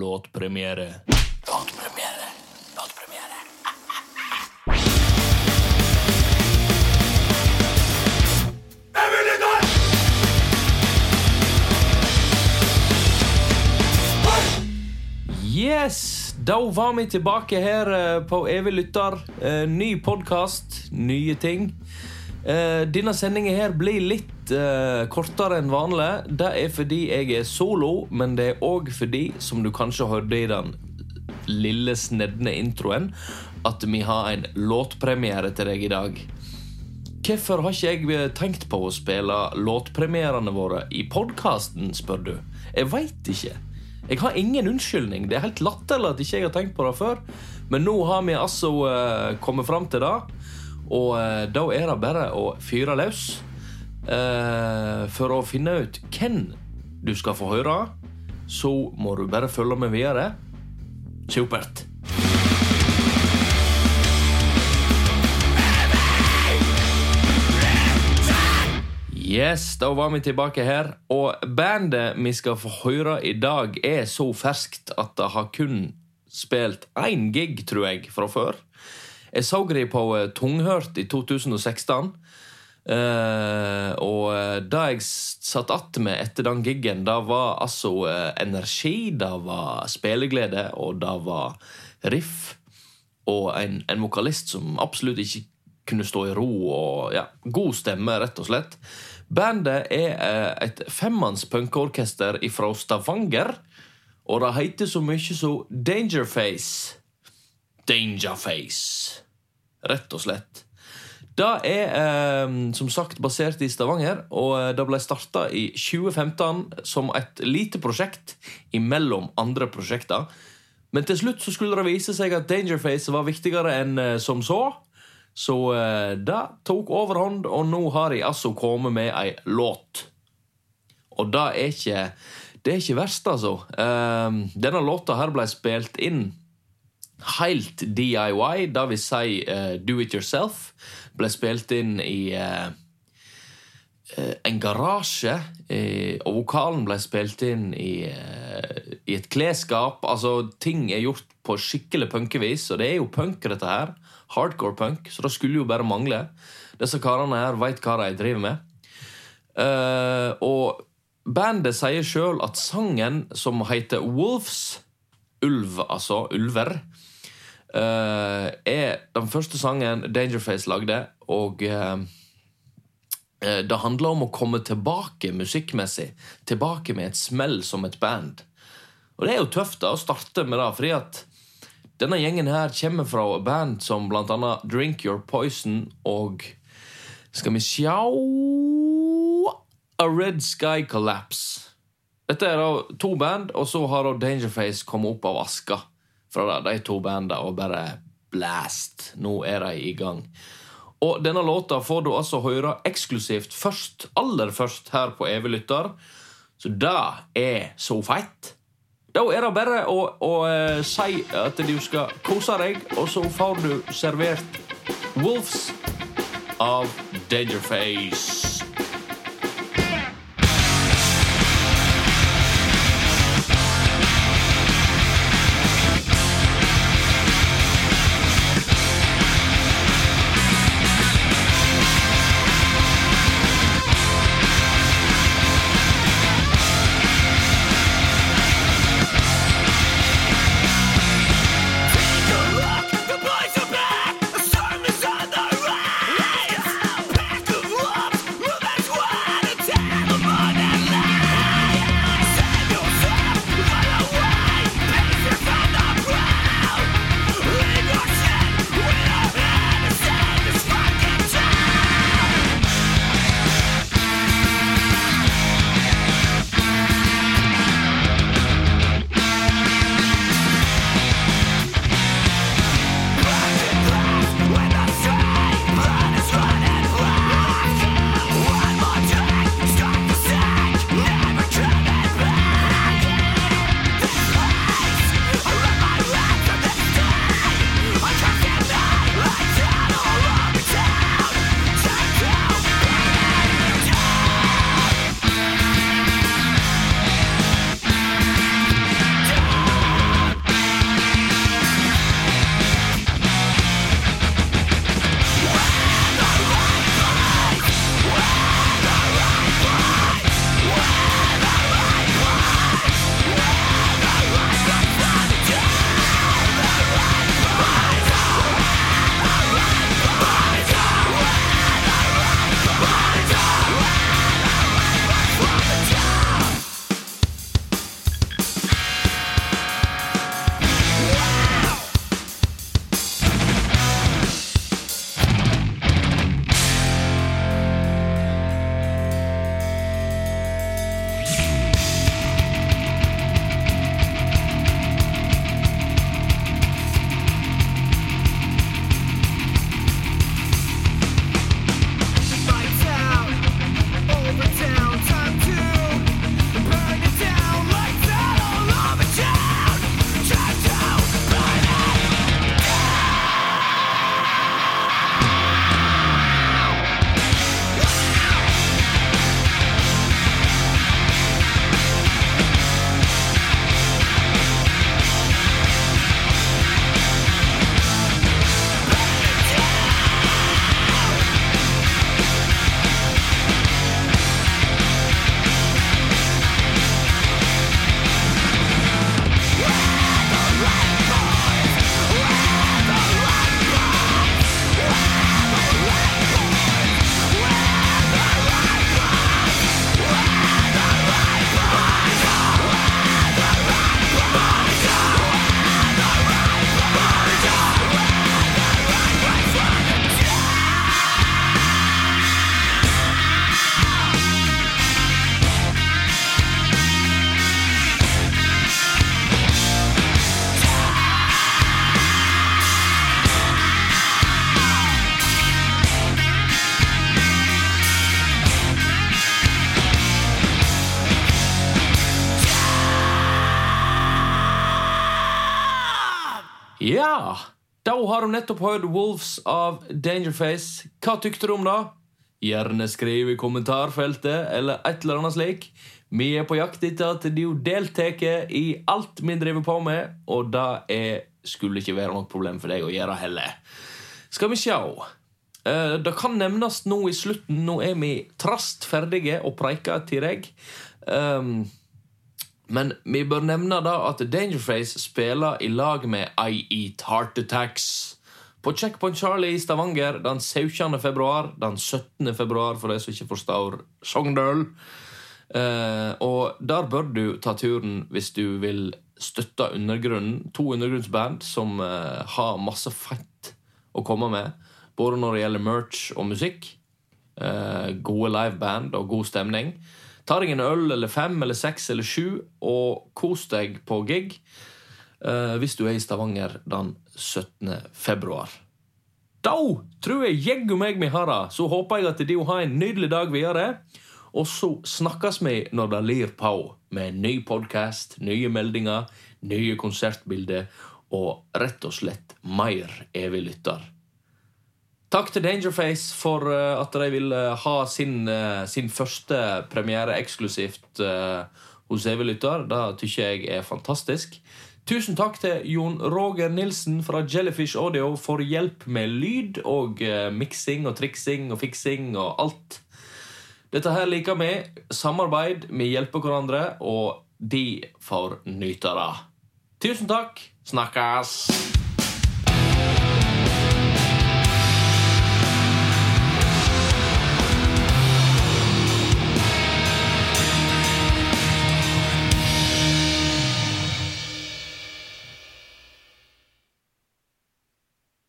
låtpremiere. Låtpremiere. Låtpremiere. Yes! Da var vi tilbake her eh, på Evig lytter. Eh, ny podkast, nye ting. Eh, denne sendinga her blir litt uh, kortere enn vanlig. Det er fordi jeg er solo, men det er òg fordi, som du kanskje hørte i den lille, snedne introen, at vi har en låtpremiere til deg i dag. Hvorfor har ikke jeg tenkt på å spille låtpremierene våre i podkasten, spør du? Jeg veit ikke. Jeg har ingen unnskyldning. Det er helt latterlig at ikke jeg har tenkt på det før. Men nå har vi altså uh, kommet fram til det. Og eh, da er det bare å fyre løs. eh, for å finne ut hvem du skal få høre, så må du bare følge med videre. Supert. Yes, da var vi tilbake her. Og bandet vi skal få høre i dag, er så ferskt at det har kun spilt én gig, tror jeg, fra før. Jeg så dem på eh, Tunghørt i 2016. Uh, og det jeg satt att med etter den gigen, det var altså uh, energi, det var spilleglede, og det var riff. Og en, en vokalist som absolutt ikke kunne stå i ro. og ja, God stemme, rett og slett. Bandet er uh, et femmanns punkeorkester fra Stavanger. Og det heter så mye som Dangerface. Dangerface. Rett og slett. Det er eh, som sagt basert i Stavanger, og det ble starta i 2015 som et lite prosjekt imellom andre prosjekter. Men til slutt så skulle det vise seg at Dangerface var viktigere enn eh, som så. Så eh, det tok overhånd, og nå har de altså kommet med ei låt. Og det er ikke Det er ikke verst, altså. Eh, denne låta her ble spilt inn helt DIY, vil si uh, do it yourself. Ble spilt inn i uh, uh, en garasje, og vokalen ble spilt inn i, i et klesskap. Altså, ting er gjort på skikkelig punkevis, og det er jo punk, dette her. Hardcore punk, så det skulle jo bare mangle. Disse karene her veit hva de driver med. og bandet sier sjøl at sangen som heter Wolves Ulv, altså ulver, uh, er den første sangen Dangerface lagde, og uh, det handler om å komme tilbake musikkmessig. Tilbake med et smell som et band. Og det er jo tøft da å starte med det, fordi at denne gjengen her kommer fra band som annet Drink Your Poison og Skal vi sjå A Red Sky Collapse. Dette er da to band, og så har da Dangerface kommet opp av aska fra de to bandene og bare blast. Nå er de i gang. Og denne låta får du altså høre eksklusivt først, aller først her på Evelytter. Så det er så feit. Da er det bare å, å uh, si at du skal kose deg, og så får du servert Wolves av Dangerface. Ja, da har du nettopp hørt Wolves av Dangerface. Hva tykte du om det? Gjerne skriv i kommentarfeltet eller et eller annet slik. Vi er på jakt etter at du deltar i alt vi driver på med, og det skulle ikke være noe problem for deg å gjøre heller. Skal vi sjå. Eh, Det kan nevnes nå i slutten. Nå er vi trast ferdige og preika til deg. Um, men vi bør nevne da at Dangerface spiller i lag med I Eat Heart Attacks på Checkpoint Charlie i Stavanger den 17. februar. Den 17. februar, for de som ikke forstår Sogndal. Eh, og der bør du ta turen hvis du vil støtte undergrunnen. To undergrunnsband som eh, har masse fett å komme med. Både når det gjelder merch og musikk. Eh, gode liveband og god stemning. Ta deg en øl eller fem eller seks eller sju og kos deg på gig eh, hvis du er i Stavanger den 17. februar. Da tror jeg jeggu meg vi har det. Så håper jeg at du har en nydelig dag videre. Og så snakkes vi når det lir på med en ny podkast, nye meldinger, nye konsertbilder og rett og slett mer evig lytter. Takk til Dangerface for eh, at de ville ha sin, eh, sin første premiere eksklusivt eh, hos EV-lytter. Det syns jeg er fantastisk. Tusen takk til Jon Roger Nilsen fra Jellyfish Audio for hjelp med lyd og eh, miksing og triksing og fiksing og alt. Dette her liker vi. Samarbeid. Vi hjelper hverandre, og de får nyte det. Tusen takk. Snakkes!